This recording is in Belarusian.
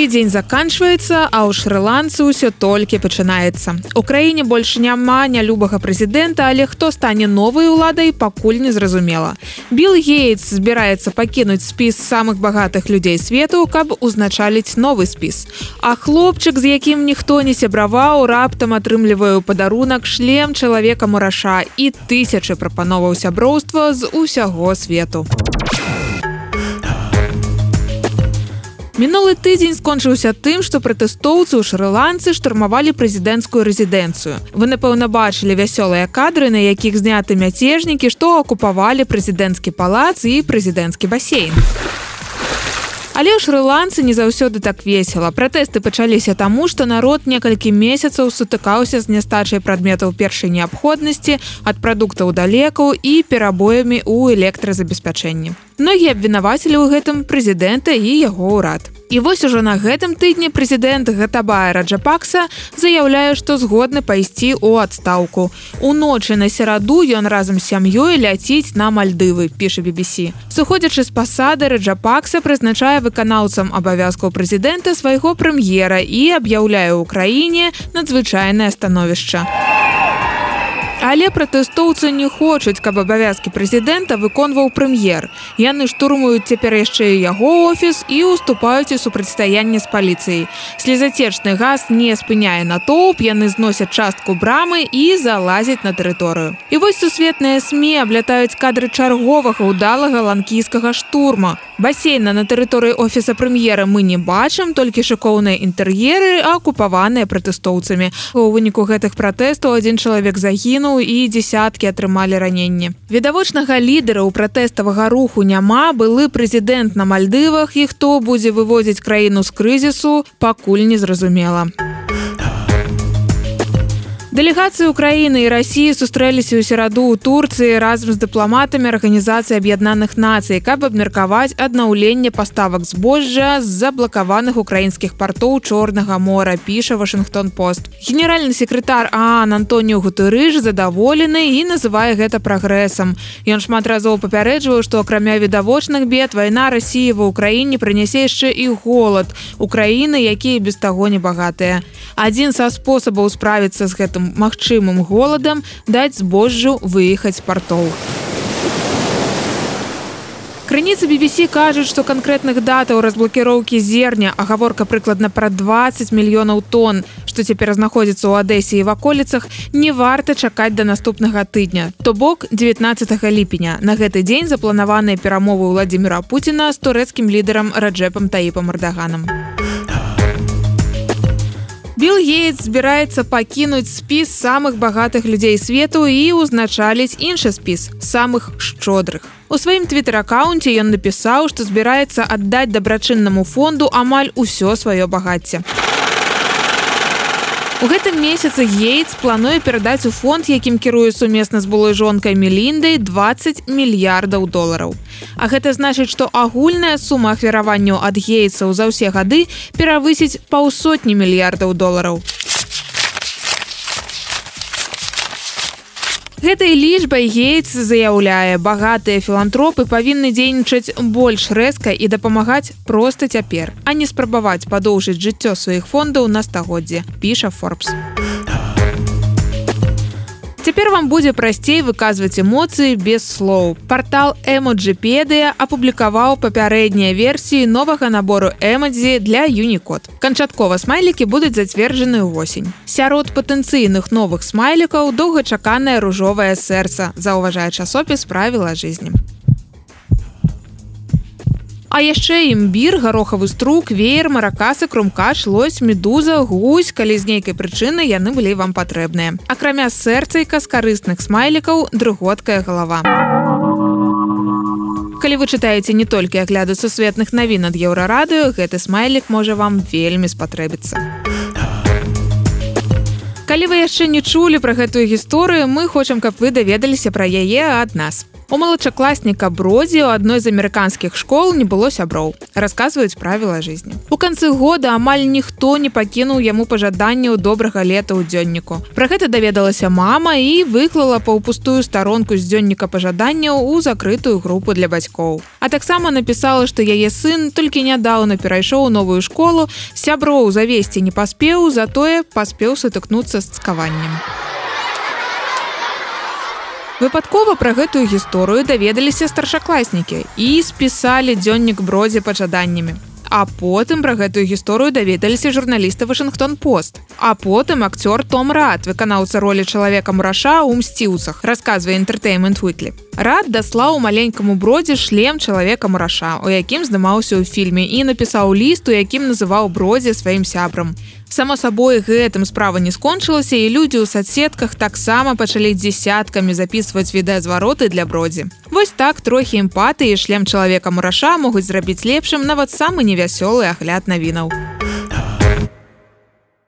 тыдзень заканчваецца а ў шрыландцы ўсё толькі пачынаецца. У краіне больш няма нялюбага прэзідэнта але хто стане новай уладай пакуль не зразумела. Билл гейтс збіраецца пакінуць спіс самых багатых людзей свету каб узначаліць новы спіс. А хлопчык з якім ніхто не сябраваў раптам атрымліваю падарунак шлем чалавека мураша і тысячы прапановаў сяброўства з усяго свету Мінулы тыдзень скончыўся тым, што пратэстоўцы ў шрыландцы штурмавалі прэзідэнцкую рэзідэнцыю. Вы, напэўна, бачылі вясёлыя кадры, на якіх зняты мяцежнікі, што акупавалі прэзідэнцкі палац і прэзідэнцкі басейн. Але ў шрыландцы не заўсёды так весела. Пратэсты пачаліся таму, што народ некалькі месяцаў сутыкаўся з нястачай прадметаў першай неабходнасці ад прадуктаў далекаў і перабоямі ў электразабеспячэнні. Многія абвінавацілі ў гэтым прэзідэнта і яго ўрад. І вось ужо на гэтым тыдні прэзідэнт Гтабая Раджапакса заяўляе, што згодны пайсці ў адстаўку. Уночы на сераду ён разам з сям'ёй ляціць на мальдывы, піша BBC. Сыходзячы з пасады Раджапакса прызначае выканаўцам абавязкаў прэзідэнта свайго прэм'ера і аб'яўляе ў краіне надзвычайнае становішча. Але пратэстоўцы не хочуць, каб абавязкі прэзідэнта выконваў прэм'ер. Яны штурмуюць цяпер яшчэ яго офіс і уступаюць у супрацьстаянне з паліцыяй. Слезацечны газ не спыняе натоўп, яны зносяць частку брамы і залазяць на тэрыторыю. І вось сусветныя сМ аблятаюць кадры чарговага ўдалага ланкійскага штурма. Басейна на тэрыторыі офіса прэм'ера мы не бачым, толькі шыкоўныя інтэр'еры акупаваныя пратэстоўцамі. У выніку гэтых пратэстаў адзін чалавек загінуў загінуў і десяткі атрымалі раненні. Відавочнага лідара ў пратэставага руху няма былы прэзідэнт на мальдывах і хто будзе вывозіць краіну з крызісу, пакуль не зразумела. Дэлегацыі Украіны і рассіі сустрэліся ў сераду ў Турцыі разам з дыпламатамі арганізацыі аб'яднаных нацый, каб абмеркаваць аднаўленне паставак збожжа з заблакаваных украінскіх партоў чорнага мора піша Вашынгтон пост. Генеральны секретар Аан Антоніо Гутырыж задаволены і называе гэта прагрэсам. Ён шмат разоў папярэджваў, што акрамя відавочных бед вайна рассіі ва ўкраіне прынясе яшчэ і голад Украіны, якія без таго небагатыя. Адзін са спосабаў справіцца з гэтым магчымым голадам даць збожжу выехаць партоў. Крыніцы BBC кажуць, што канкрэтных датаў разблакіроўкі зерня агаворка прыкладна пра 20 мільёнаў тонн, што цяпер знаходзіцца ў адэсе і ваколіцах, не варта чакаць да наступнага тыдня. То бок 19 ліпеня. На гэты дзень запланаваныя перамовы Владзіміра Пуціна з турэцкім лідарам раджэпам таіпам ардаганам. Билл Гейтс збіраецца пакінуць спіс самых багатых людзей свету і ўзначаліць іншы спіс самых шчодрых. У сваім твиттер-аккаунце ён напісаў, што збіраецца аддаць дабрачыннаму фонду амаль усё сваё багацце. У гэтым месяцы гейтс плануе перадаць у фонд, якім кіруе сумесна з былой жонкай меліндай 20 мільярдаў долараў. А гэта значыць, што агульная сума ахвяраванняў ад гейцаў за ўсе гады перавысіць паўсотні мільярдаў долараў. Гэтай лічбай гейтс заяўляе багатыя філантропы павінны дзейнічаць больш рэзка і дапамагаць проста цяпер, а не спрабаваць падоўжыць жыццё сваіх фондаў на стагоддзе, піша Форбс. Цяпер вам будзе прасцей выказваць эмоцыі без слоў. Партал эмоджипедыя апублікаваў папярэднія версіі новага набору эмадзі для юнікод. Канчаткова смайлікі будуць зацверджаны ўвосень. Сярод патэнцыйных новых смайлікаў доўгачаканае ружовае сэрца, заўважае часопіс правіла жизни. А яшчэ імбір гарохавы струк веер маракасы крумкаш лось медуза гусь. Калі з нейкай прычыны яны былі вам патрэбныя. Акрамя сэрцайка з карысных смайлікаў друготкая галава. Калі вы чытаеце не толькі агляду сусветных навін ад еўрарадыё гэты смайлік можа вам вельмі спатрэбіцца. Калі вы яшчэ не чулі пра гэтую гісторыю мы хочам каб вы даведаліся пра яе ад нас У малачакласніка бродзі у адной з амерыканскіх школ не было сяброў расказваюць правіла жизни. У канцы года амаль ніхто не пакінуў яму пажаданняў добрага лета ў дзённіку про гэта даведалася мама і выклала паўпустую старонку з дзённіка пажаданняў у закрытую групу для бацькоў а таксама напісала што яе сын толькі нядаўна перайшоў новую школу. Сяброў завесці не паспеў затое паспеў сутыкнуцца з цкаваннем у выпадкова пра гэтую гісторыю даведаліся старшакласнікі і спісалі дзённік бродзе пажаданнямі А потым пра гэтую гісторыю даведаліся журналісты Вашынгтон пост. А потым акцёр Том Рад, выканаўца ролі чалавека мураша ў мсціўцах, расказвае Entertainment Weekly. Рад даслаў маленькаму бродзе шлем чалавека мураша, у якім здымаўся ў фільме і напісаў ліст, у якім называў бродзе сваім сябрам. Само сабой гэтым справа не скончылася і людзі ў соцсетках таксама пачалі дзесяткамі записываць відэазвароты для бродзі. Вось так трохі эмпаты і шлем чалавека мураша могуць зрабіць лепшым нават самы невясёлы агляд навінаў.